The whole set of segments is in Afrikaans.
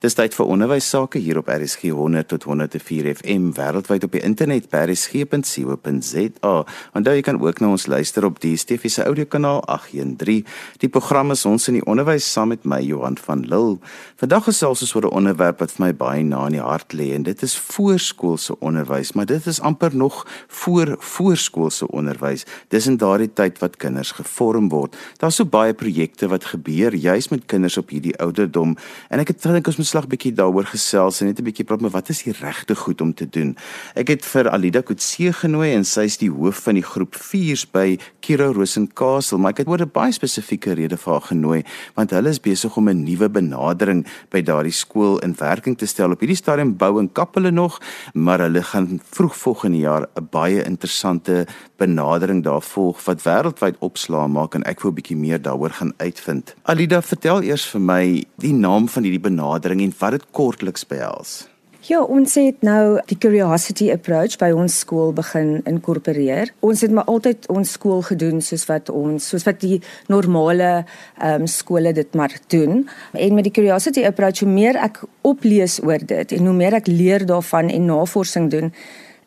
Dis tyd vir onderwys sake hier op RSG 100 tot 104 FM wêreldwyd op die internet by rsg.co.za. Onthou jy kan ook na ons luister op die DSTV se audiokanaal 813. Die program is ons in die onderwys saam met my Johan van Lille. Vandag gesels ons oor 'n onderwerp wat vir my baie na in die hart lê en dit is voorskoolse onderwys, maar dit is amper nog voor voorskoolse onderwys. Dis in daardie tyd wat kinders gevorm word. Daar's so baie projekte wat gebeur juis met kinders op hierdie ouderdom en ek het dink ons slag bietjie daaroor gesels en net 'n bietjie praat met wat is die regte goed om te doen. Ek het vir Alida Kutse genooi en sy is die hoof van die groep 4s by Kiro Rosenkastel, maar ek het oor 'n baie spesifieke rede vir haar genooi want hulle is besig om 'n nuwe benadering by daardie skool in werking te stel. Op hierdie stadium bou en kap hulle nog, maar hulle gaan vroeg volgende jaar 'n baie interessante benadering daar volg wat wêreldwyd opslaa maak en ek wil 'n bietjie meer daaroor gaan uitvind. Alida, vertel eers vir my die naam van hierdie benadering en wat dit kortliks behels. Ja, ons het nou die curiosity approach by ons skool begin inkorporeer. Ons het maar altyd ons skool gedoen soos wat ons soos wat die normale ehm um, skole dit maar doen. En met die curiosity approach hoe meer ek oplees oor dit en hoe meer ek leer daarvan en navorsing doen,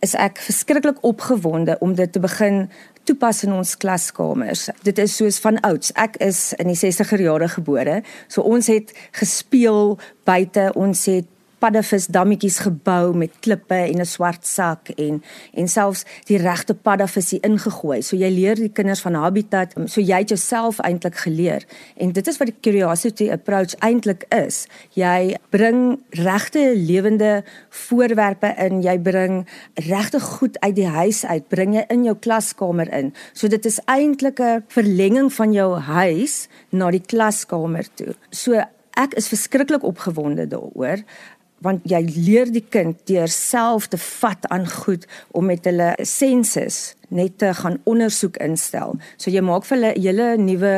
is ek verskriklik opgewonde om dit te begin toepas in ons klaskamers. Dit is soos van ouds. Ek is in die 60er jare gebore. So ons het gespeel buite. Ons het paddavis dammetjies gebou met klippe en 'n swart sak en en selfs die regte paddavisie ingegooi. So jy leer die kinders van habitat, so jy het jouself eintlik geleer. En dit is wat die curiosity approach eintlik is. Jy bring regte lewende voorwerpe in, jy bring regte goed uit die huis uit, bring jy in jou klaskamer in. So dit is eintlik 'n verlenging van jou huis na die klaskamer toe. So Ek is verskriklik opgewonde daaroor want jy leer die kind deur self te vat aan goed om met hulle sensus net te gaan ondersoek instel. So jy maak vir hulle 'n hele nuwe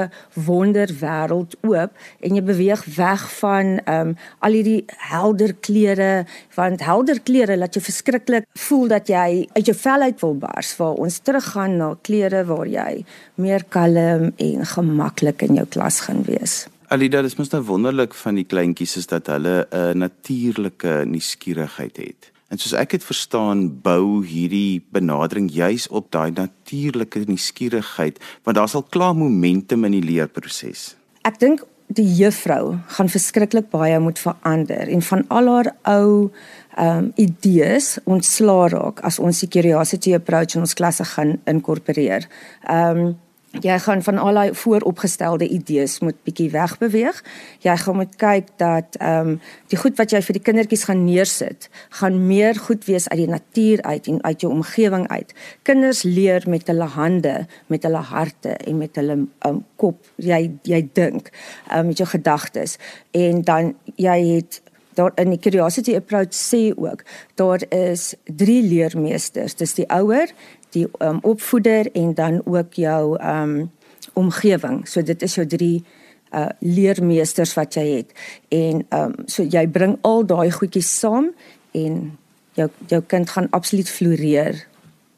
wonderwêreld oop en jy beweeg weg van ehm um, al hierdie helder kleure want helder kleure laat jou verskriklik voel dat jy uit jou vel uit wil bars waar ons teruggaan na kleure waar jy meer kalm en gemaklik in jou klas gaan wees. Alida, dit is nou wonderlik van die kleintjies is dat hulle 'n natuurlike nuuskierigheid het. En soos ek dit verstaan, bou hierdie benadering juis op daai natuurlike nuuskierigheid, want daar's al klaar momentum in die leerproses. Ek dink die juffrou gaan verskriklik baie moet verander en van al haar ou ehm um, idees ontslaa raak as ons die curiosity approach in ons klasse gaan inkorporeer. Ehm um, jy gaan van al daai vooropgestelde idees moet bietjie wegbeweeg. Jy gaan moet kyk dat ehm um, die goed wat jy vir die kindertjies gaan neersit, gaan meer goed wees uit die natuur uit en uit jou omgewing uit. Kinders leer met hulle hande, met hulle harte en met hulle um, kop. Jy jy dink, ehm um, met jou gedagtes en dan jy het daar in die curiosity approach sê ook daar is drie leermeesters dis die ouer die um, opvoeder en dan ook jou um omgewing. So dit is jou drie uh leermeesters wat jy het. En um so jy bring al daai goedjies saam en jou jou kind gaan absoluut floreer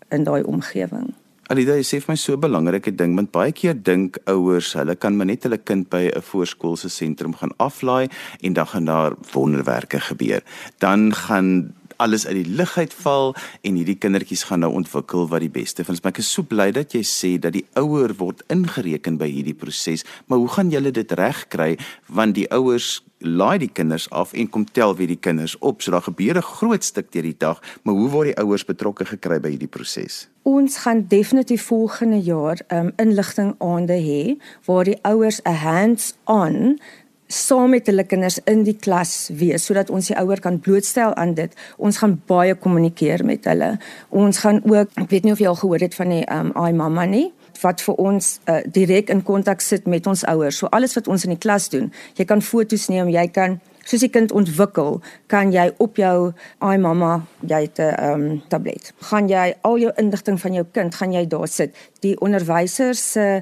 in daai omgewing. Alida, jy sê vir my so 'n belangrike ding, want baie keer dink ouers, hulle kan maar net hulle kind by 'n voorskoolse sentrum gaan aflaai en dan gaan daar wonderwerke gebeur. Dan gaan alles uit die lug uitval en hierdie kindertjies gaan nou ontwikkel wat die beste vir ons. Maar ek is so bly dat jy sê dat die ouer word ingereken by hierdie proses. Maar hoe gaan julle dit regkry want die ouers laai die kinders af en kom tel weer die kinders op. So daar gebeur 'n groot stuk deur die dag, maar hoe word die ouers betrokke gekry by hierdie proses? Ons gaan definitief volgende jaar um inligting aande hê waar die ouers 'n hands-on saam met hulle kinders in die klas wees sodat ons die ouer kan blootstel aan dit. Ons gaan baie kommunikeer met hulle. Ons gaan ook, ek weet nie of jy al gehoor het van die um I Mama nie wat vir ons uh, direk in kontak sit met ons ouers. So alles wat ons in die klas doen, jy kan foto's neem, jy kan soos die kind ontwikkel, kan jy op jou I Mama, jy het 'n um tablet. Gaan jy al jou inligting van jou kind gaan jy daar sit. Die onderwysers se uh,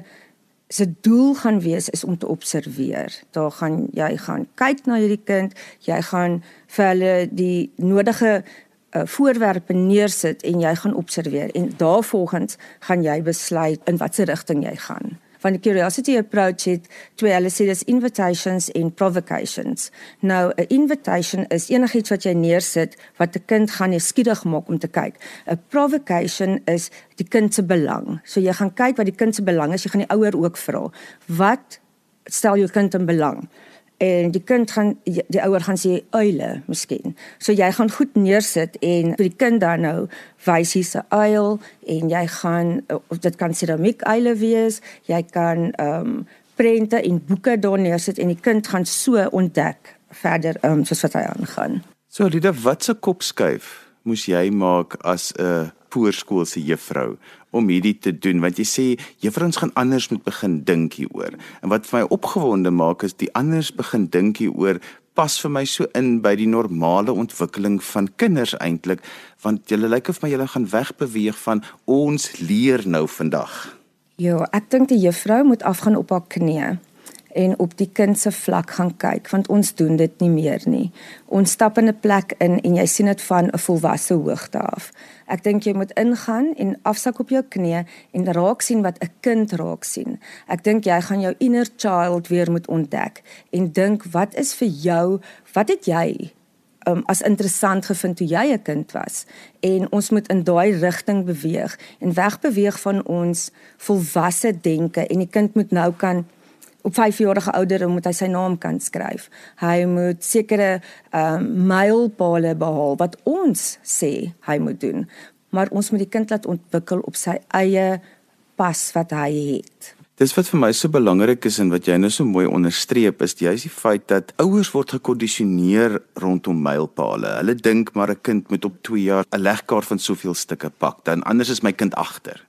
se doel gaan wees is om te observeer. Daar gaan jy gaan kyk na hierdie kind, jy gaan vir hulle die nodige uh, voorwerpe neersit en jy gaan observeer en daarvolgens gaan jy besluit in watter rigting jy gaan. Van die curiosity approach het twee hulle sê dis invitations en provocations. Nou 'n invitation is enigiets wat jy neersit wat 'n kind gaan nuuskierig maak om te kyk. 'n Provocation is die kind se belang. So jy gaan kyk wat die kind se belang is, jy gaan die ouer ook vra. Wat stel jou kind in belang? En die kind gaan die, die ouer gaan sê uile miskien. So jy gaan goed neersit en vir die kind dan nou wys hier's 'n uil en jy gaan of dit kan keramiek uile wees, jy kan ehm um, prente en boeke daar neersit en die kind gaan so ontdek verder ehm um, soos wat hy aangaan. So Lida, wat se kop skuif moes jy maak as 'n voorskoolse juffrou om hierdie te doen want jy sê juffrouens gaan anders moet begin dink hieroor. En wat vir my opgewonde maak is die anders begin dink hieroor pas vir my so in by die normale ontwikkeling van kinders eintlik want julle lyk of my julle gaan wegbeweeg van ons leer nou vandag. Ja, ek dink die juffrou moet afgaan op haar knieë en op die kind se vlak gaan kyk want ons doen dit nie meer nie. Ons stap in 'n plek in en jy sien dit van 'n volwasse hoogte af. Ek dink jy moet ingaan en afsak op jou knie en raak sien wat 'n kind raak sien. Ek dink jy gaan jou inner child weer moet ontdek en dink wat is vir jou, wat het jy um, as interessant gevind toe jy 'n kind was en ons moet in daai rigting beweeg en wegbeweeg van ons volwasse denke en die kind moet nou kan op 5 jarige ouderdom moet hy sy naam kan skryf. Hy moet sekere ehm um, mylpale behaal wat ons sê hy moet doen. Maar ons moet die kind laat ontwikkel op sy eie pas wat hy het. Dis wat vir my so belangrik is en wat jy nou so mooi onderstreep is juist die feit dat ouers word gekondisioneer rondom mylpale. Hulle dink maar 'n kind moet op 2 jaar 'n legkaart van soveel stukke pak, dan anders is my kind agter.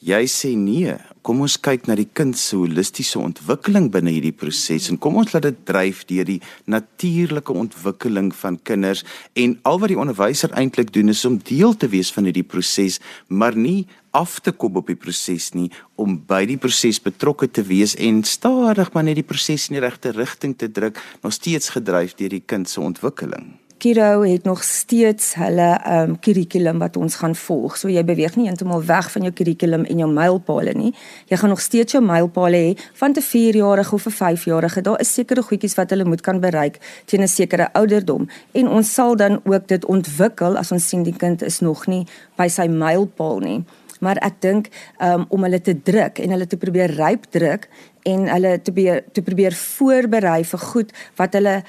Jy sê nee. Kom ons kyk na die kind se holistiese ontwikkeling binne hierdie proses en kom ons laat dit dryf deur die natuurlike ontwikkeling van kinders en al wat die onderwyser eintlik doen is om deel te wees van hierdie proses, maar nie af te kom op die proses nie om by die proses betrokke te wees en stadig maar net die proses in die regte rigting te druk, nog steeds gedryf deur die kind se ontwikkeling. Kiro het nog steeds hulle um kurrikulum wat ons gaan volg. So jy beweeg nie eintlik weg van jou kurrikulum en jou mylpale nie. Jy gaan nog steeds jou mylpale hê van 'n 4-jarige of 'n 5-jarige. Daar is sekere goedjies wat hulle moet kan bereik teen 'n sekere ouderdom en ons sal dan ook dit ontwikkel as ons sien die kind is nog nie by sy mylpaal nie. Maar ek dink um om hulle te druk en hulle te probeer ryp druk en hulle te probeer te probeer voorberei vir goed wat hulle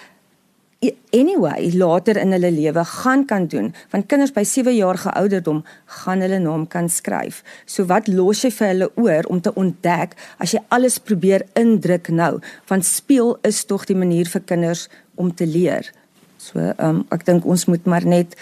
anyway later in hulle lewe gaan kan doen want kinders by 7 jaar geouderdom gaan hulle naam kan skryf. So wat los jy vir hulle oor om te ontdek as jy alles probeer indruk nou want speel is tog die manier vir kinders om te leer. So um, ek dink ons moet maar net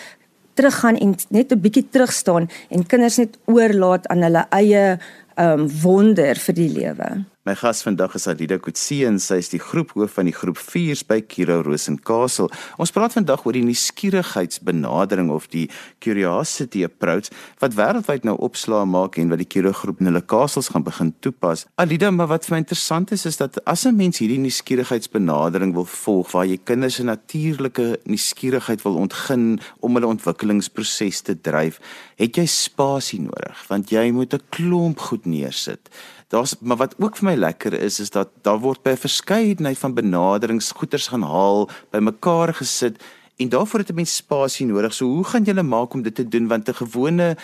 teruggaan en net 'n bietjie terug staan en kinders net oorlaat aan hulle eie um, wonder vir die lewe. My gas vandag is Alida Kutsie en sy is die groephoof van die groep 4s by Kiro Rosenkastel. Ons praat vandag oor die nuuskierigheidsbenadering of die curiosity approach wat wêreldwyd nou opslaa maak en wat die Kiro groep in hulle kastels gaan begin toepas. Alida, maar wat vir my interessant is is dat as 'n mens hierdie nuuskierigheidsbenadering wil volg waar jy kinders se natuurlike nuuskierigheid wil ontgin om hulle ontwikkelingsproses te dryf, het jy spasie nodig want jy moet 'n klomp goed neersit daar's maar wat ook vir my lekker is is dat daar word by 'n verskeidenheid van benaderings goeders gaan haal bymekaar gesit en daarvoor het 'n mens spasie nodig. So hoe gaan julle maak om dit te doen want 'n gewone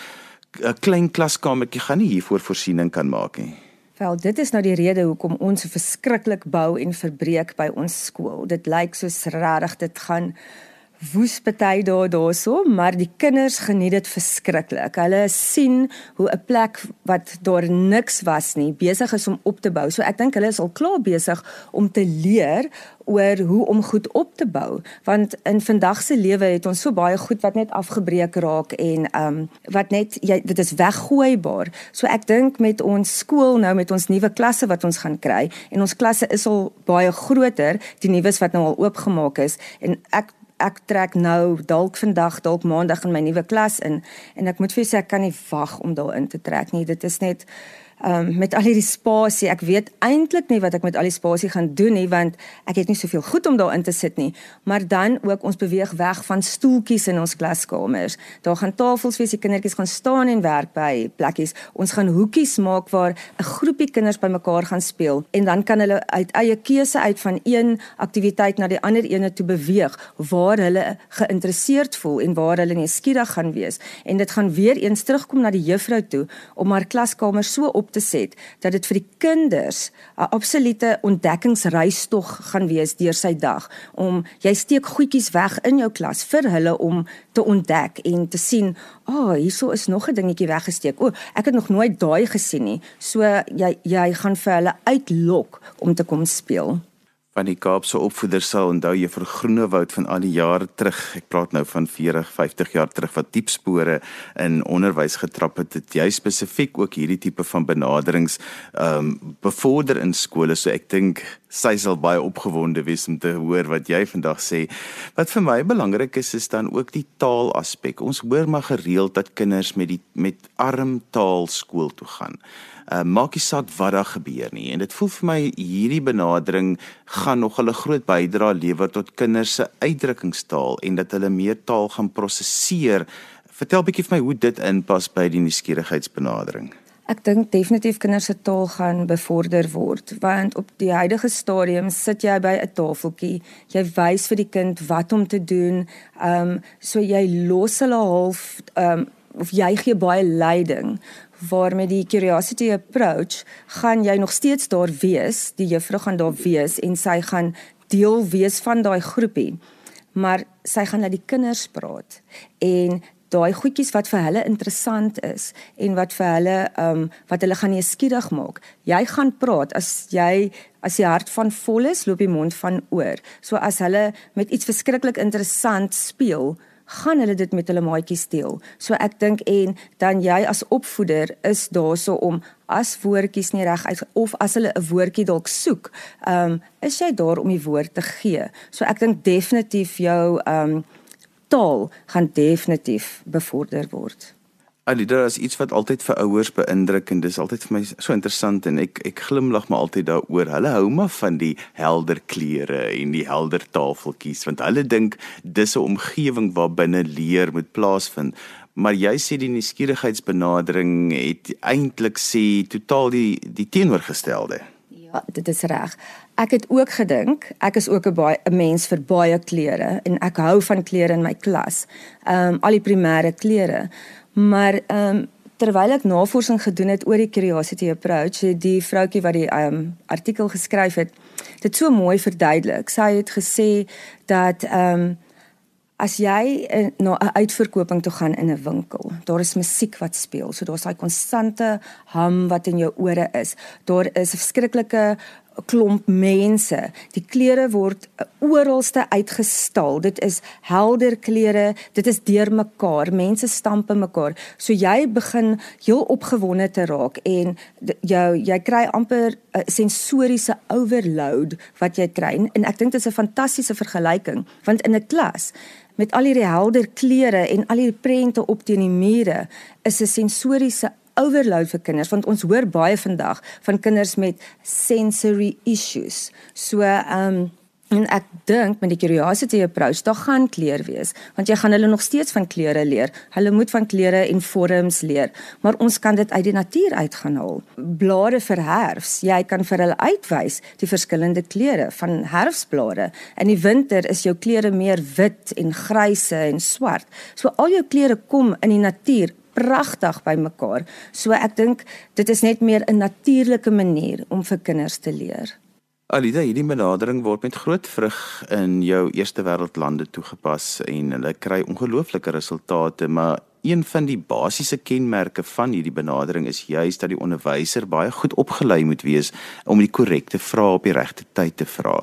'n klein klaskamertjie gaan nie hiervoor voorsiening kan maak nie. Wel, dit is nou die rede hoekom ons verskriklik bou en verbreek by ons skool. Dit lyk soos regtig dit gaan woes party daar daarso, maar die kinders geniet dit verskriklik. Hulle sien hoe 'n plek wat daar niks was nie besig is om op te bou. So ek dink hulle is al klaar besig om te leer oor hoe om goed op te bou want in vandag se lewe het ons so baie goed wat net afgebreek raak en ehm um, wat net jy dit is weggooibaar. So ek dink met ons skool nou met ons nuwe klasse wat ons gaan kry en ons klasse is al baie groter, die nuus wat nou al oopgemaak is en ek ek trek nou dalk vandag dalk maandag in my nuwe klas in en ek moet vir sê ek kan nie wag om daarin te trek nie. Dit is net um, met al hierdie spasie. Ek weet eintlik nie wat ek met al die spasie gaan doen nie want ek het nie soveel goed om daarin te sit nie. Maar dan ook ons beweeg weg van stoeltjies in ons klaskamers. Daar gaan tafels wees, die kindertjies gaan staan en werk by plekkies. Ons gaan hoekies maak waar 'n groepie kinders bymekaar gaan speel en dan kan hulle uit eie keuse uit van een aktiwiteit na die ander ene toe beweeg waar hulle geïnteresseerd voel en waar hulle nuuskierig gaan wees. En dit gaan weer eens terugkom na die juffrou toe om haar klaskamer so op te set dat dit vir die kinders 'n absolute ontdekkingsreis tog gaan wees deur sy dag om jy steek goedjies weg in jou klas vir hulle om te ontdek en te sien, "Ag, oh, hierso is nog 'n dingetjie weggesteek. O, ek het nog nooit daai gesien nie." So jy jy gaan vir hulle uitlok om te kom speel van die Kaapse opvoeders sal onthou vir Groenewoud van al die jare terug. Ek praat nou van 40, 50 jaar terug wat diep spore in onderwys getrap het. Dit jy spesifiek ook hierdie tipe van benaderings ehm um, bevorder in skole. So ek dink sy sal baie opgewonde wees om te hoor wat jy vandag sê. Wat vir my belangrik is is dan ook die taal aspek. Ons hoor maar gereeld dat kinders met die met arm taal skool toe gaan uh, maak nie saak wat daar gebeur nie en dit voel vir my hierdie benadering gaan nog 'n groot bydrae lewer tot kinders se uitdrukkingstaal en dat hulle meer taal gaan prosesseer. Vertel bietjie vir my hoe dit inpas by die nuuskierigheidsbenadering. Ek dink definitief kinders se taal gaan bevorder word want op die huidige stadium sit jy by 'n tafeltjie, jy wys vir die kind wat om te doen. Ehm um, so jy los hulle half ehm um, of jy gee baie leiding waarmee die curiosity approach gaan jy nog steeds daar wees, die juffrou gaan daar wees en sy gaan deel wees van daai groepie. Maar sy gaan na die kinders praat en daai goedjies wat vir hulle interessant is en wat vir hulle ehm um, wat hulle gaan nuuskierig maak. Jy gaan praat as jy as die hart van vol is, loop die mond van oor. So as hulle met iets verskriklik interessant speel, gaan hulle dit met hulle maatjies deel. So ek dink en dan jy as opvoeder is daarso om as woordjies nie reg uit of as hulle 'n woordjie dalk soek, ehm um, is jy daar om die woord te gee. So ek dink definitief jou ehm um, taal gaan definitief bevorder word. Alida is iets wat altyd vir ouers beïndruk en dis altyd vir my so interessant en ek ek glimlag maar altyd daaroor. Hulle hou maar van die helder kleure en die helder tafeltjies want hulle dink dis 'n omgewing waar binne leer moet plaasvind. Maar jy sê die nuuskierigheidsbenadering het eintlik sê totaal die die teenoorgestelde. Ja, dit is reg. Ek het ook gedink, ek is ook 'n baie 'n mens vir baie kleure en ek hou van kleure in my klas. Ehm um, al die primêre kleure. Maar ehm um, terwyl ek navorsing gedoen het oor die curiosity approach, het die vroutjie wat die ehm um, artikel geskryf het, dit so mooi verduidelik. Sy het gesê dat ehm um, as jy uh, na 'n uitverkoping toe gaan in 'n winkel, daar is musiek wat speel. So daar's daai konstante hum wat in jou ore is. Daar is 'n verskriklike klomp mense. Die klere word oralste uitgestal. Dit is helder klere. Dit is deurmekaar. Mense stamp in mekaar. So jy begin heel opgewonde te raak en jou jy kry amper 'n sensoriese overload wat jy kry. En ek dink dit is 'n fantastiese vergelyking want in 'n klas met al hierdie helder klere en al hierdie prente op teen die mure is 'n sensoriese overload vir kinders want ons hoor baie vandag van kinders met sensory issues. So ehm um, en ek dink met die curiosity approach daar gaan kleer wees want jy gaan hulle nog steeds van kleure leer. Hulle moet van kleure en vorms leer, maar ons kan dit uit die natuur uit gaan haal. Blare vir herfs, jy kan vir hulle uitwys die verskillende kleure van herfsblare. In die winter is jou kleure meer wit en gryse en swart. So al jou kleure kom in die natuur pragtig by mekaar. So ek dink dit is net meer 'n natuurlike manier om vir kinders te leer. Alida, hierdie benadering word met groot vrug in jou eerste wêreldlande toegepas en hulle kry ongelooflike resultate, maar een van die basiese kenmerke van hierdie benadering is juis dat die onderwyser baie goed opgelei moet wees om die korrekte vrae op die regte tyd te vra.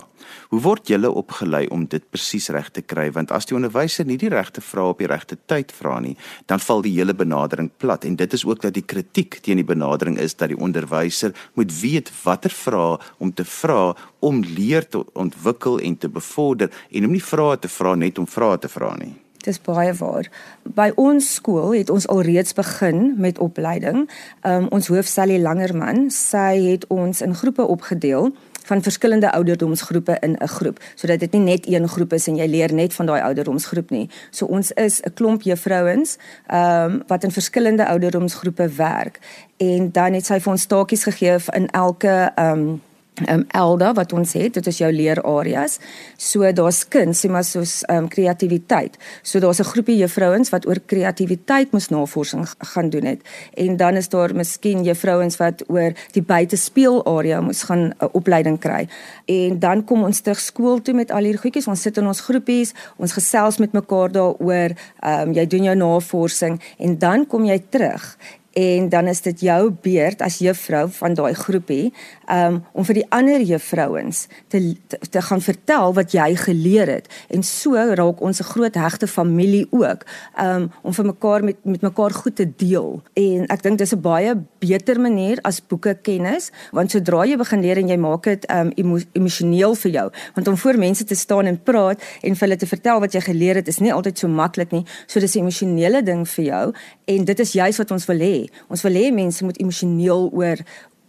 Hoe word julle opgelei om dit presies reg te kry? Want as die onderwyser nie die regte vrae op die regte tyd vra nie, dan val die hele benadering plat en dit is ook dat die kritiek teen die benadering is dat die onderwyser moet weet watter vrae om te vra om leer te ontwikkel en te bevorder en om nie vrae te vra net om vrae te vra nie. Dis baie waar. By ons skool het ons alreeds begin met opleiding. Um, ons hoof Sally Langerman, sy het ons in groepe opgedeel van verskillende ouderdomsgroepe in 'n groep sodat dit nie net een groep is en jy leer net van daai ouderdomsgroep nie. So ons is 'n klomp juffrouens ehm um, wat in verskillende ouderdomsgroepe werk en dan het sy vir ons taakies gegee in elke ehm um, um, Elda wat ons het, dit is jou leerareas. So daar's kuns, sê maar soos um, kreatiwiteit. So daar's 'n groepie juffrouens wat oor kreatiwiteit moes navorsing gaan doen het. En dan is daar miskien juffrouens wat oor die buitespeelarea moes gaan 'n uh, opleiding kry. En dan kom ons terug skool toe met al hierdie goedjies. Ons sit in ons groepies, ons gesels met mekaar daaroor. Ehm um, jy doen jou navorsing en dan kom jy terug en dan is dit jou beurt as juffrou van daai groepie um, om vir die ander juffrouens te, te te gaan vertel wat jy geleer het. En so raak ons 'n groot hegte familie ook um, om vir mekaar met met mekaar goed te deel. En ek dink dis 'n baie beter manier as boeke kennis want sodra jy begin leer en jy maak dit um, emo emosioneel vir jou want om voor mense te staan en praat en vir hulle te vertel wat jy geleer het is nie altyd so maklik nie. So dis 'n emosionele ding vir jou en dit is juis wat ons wil hê. Ons wil hê mense moet emosioneel oor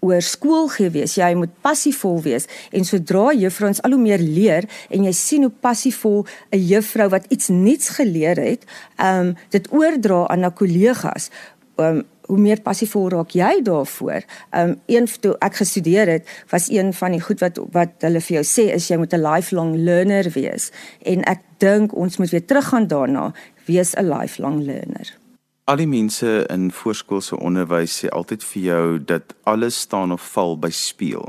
oor skool gewees. Jy moet passievol wees en sodra juffrouens al hoe meer leer en jy sien hoe passievol 'n juffrou wat iets nuuts geleer het, ehm um, dit oordra aan na kollegas. Um, hoe meer passievol raak jy daarvoor. Ehm um, een toe ek gestudeer het, was een van die goed wat wat hulle vir jou sê is jy moet 'n lifelong learner wees. En ek dink ons moet weer teruggaan daarna, wees 'n lifelong learner. Al die mense in voorskoolse onderwys sê altyd vir jou dat alles staan of val by speel.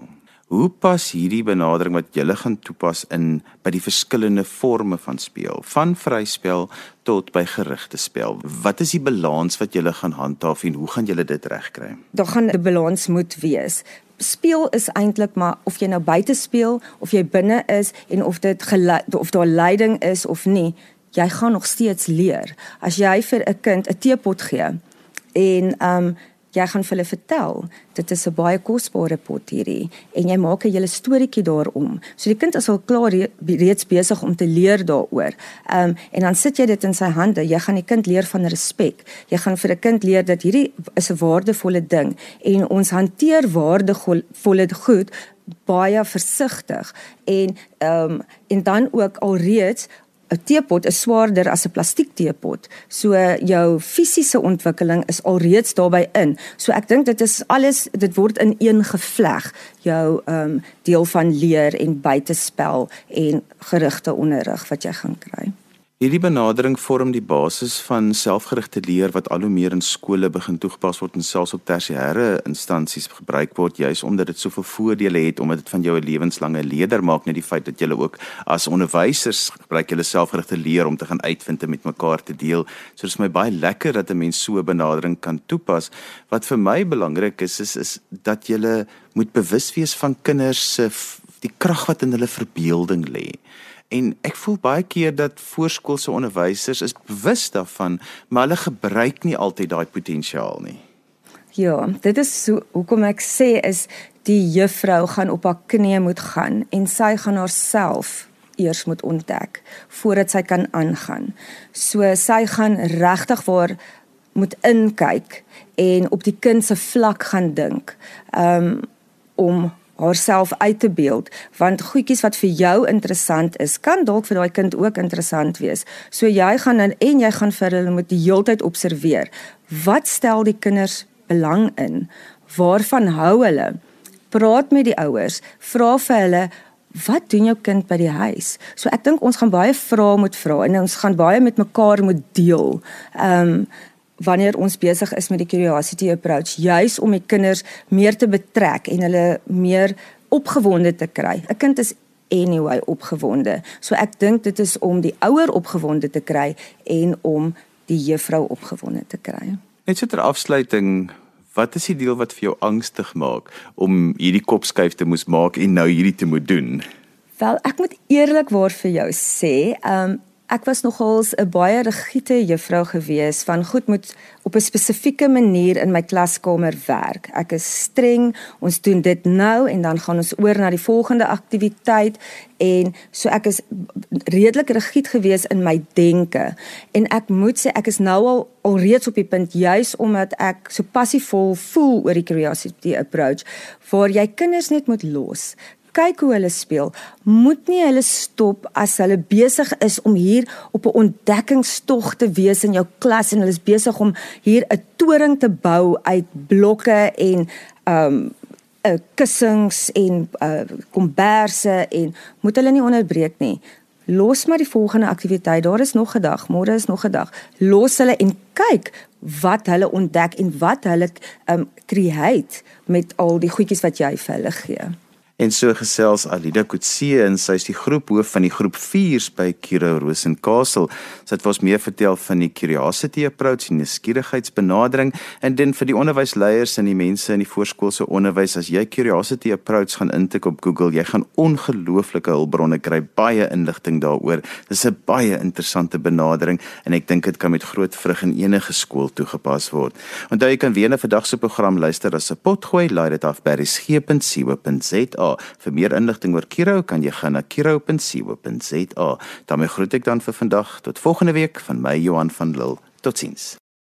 Hoe pas hierdie benadering wat julle gaan toepas in by die verskillende forme van speel, van vryspel tot by gerigte spel? Wat is die balans wat julle gaan handhaaf en hoe gaan julle dit regkry? Daar gaan 'n balans moet wees. Speel is eintlik maar of jy nou buite speel of jy binne is en of dit of daar leiding is of nie, jy gaan nog steeds leer. As jy vir 'n kind 'n teepot gee en um jy gaan vir hulle vertel, dit is 'n baie kosbare pot hierdie en jy maak 'n hele storieetjie daaroor. So die kind is al klaar reeds besig om te leer daaroor. Um en dan sit jy dit in sy hande. Jy gaan die kind leer van respek. Jy gaan vir 'n kind leer dat hierdie is 'n waardevolle ding en ons hanteer waardevolle goed baie versigtig en ehm um, en dan ook alreeds 'n teepot is swaarder as 'n plastiek teepot. So jou fisiese ontwikkeling is alreeds daarbey in. So ek dink dit is alles dit word in een gevleg jou ehm um, deel van leer en buitespel en gerigte onderrig wat jy gaan kry. Hierdie benadering vorm die basis van selfgerigte leer wat al hoe meer in skole begin toegepas word en selfs op tersiêre instansies gebruik word juis omdat dit soveel voordele het omdat dit van jou 'n lewenslange leerder maak net die feit dat jy ook as onderwysers gebruik julle selfgerigte leer om te gaan uitvind en met mekaar te deel. So dis my baie lekker dat 'n mens so 'n benadering kan toepas. Wat vir my belangrik is is is dat jy moet bewus wees van kinders se die krag wat in hulle verbeelding lê. En ek voel baie keer dat voorskoolse onderwysers is bewus daarvan, maar hulle gebruik nie altyd daai potensiaal nie. Ja, dit is so hoekom ek sê is die juffrou gaan op haar knieë moet gaan en sy gaan haarself eers moet ontdek voordat sy kan aangaan. So sy gaan regtig waar moet inkyk en op die kind se vlak gaan dink. Um om haarself uit te beeld want goedjies wat vir jou interessant is kan dalk vir daai kind ook interessant wees. So jy gaan in, en jy gaan vir hulle moet die heeltyd observeer. Wat stel die kinders belang in? Waarvan hou hulle? Praat met die ouers, vra vir hulle Wat doen jou kind by die huis? So ek dink ons gaan baie vrae moet vra en ons gaan baie met mekaar moet deel. Ehm um, wanneer ons besig is met die curiosity approach juis om die kinders meer te betrek en hulle meer opgewonde te kry. 'n Kind is anyway opgewonde. So ek dink dit is om die ouer opgewonde te kry en om die juffrou opgewonde te kry. Net so ter afsluiting, wat is die deel wat vir jou angstig maak om hierdie kopskuif te moes maak en nou hierdie te moet doen? Wel, ek moet eerlikwaar vir jou sê, ehm um, ek was nogals 'n baie rigiede juffrou gewees van goed moet op 'n spesifieke manier in my klaskamer werk. Ek is streng. Ons doen dit nou en dan gaan ons oor na die volgende aktiwiteit en so ek is redelik rigied gewees in my denke. En ek moet sê ek is nou al alreeds op die punt juis omdat ek so passievol voel oor die curiosity approach waar jy kinders net moet los kyk hoe hulle speel, moet nie hulle stop as hulle besig is om hier op 'n ontdekkingstog te wees in jou klas en hulle is besig om hier 'n toring te bou uit blokke en um uh, kussings en uh, komberse en moet hulle nie onderbreek nie. Los maar die volgende aktiwiteit. Daar is nog 'n dag, môre is nog 'n dag. Los hulle en kyk wat hulle ontdek en wat hulle um create met al die goedjies wat jy vir hulle gee. En so gesels Alida Kutse en sy is die groephoof van die groep 4s by Kiro Rosenkastel. Sy het ons meer vertel van die curiosity approach die skierigheidsbenadering en dan vir die onderwysleiers en die mense in die voorskoolse onderwys as jy curiosity approach gaan intik op Google, jy gaan ongelooflike hulpbronne kry, baie inligting daaroor. Dis 'n baie interessante benadering en ek dink dit kan met groot vrug in enige skool toegepas word. Onthou jy kan weer 'n vandag se program luister as 'n potgooi, laai dit af by resgep.co.za Vir meer inligting oor Kiro kan jy gaan na kiro.co.za. daarmee groet ek dan vir vandag tot volgende week van my Johan van Lille. Totsiens.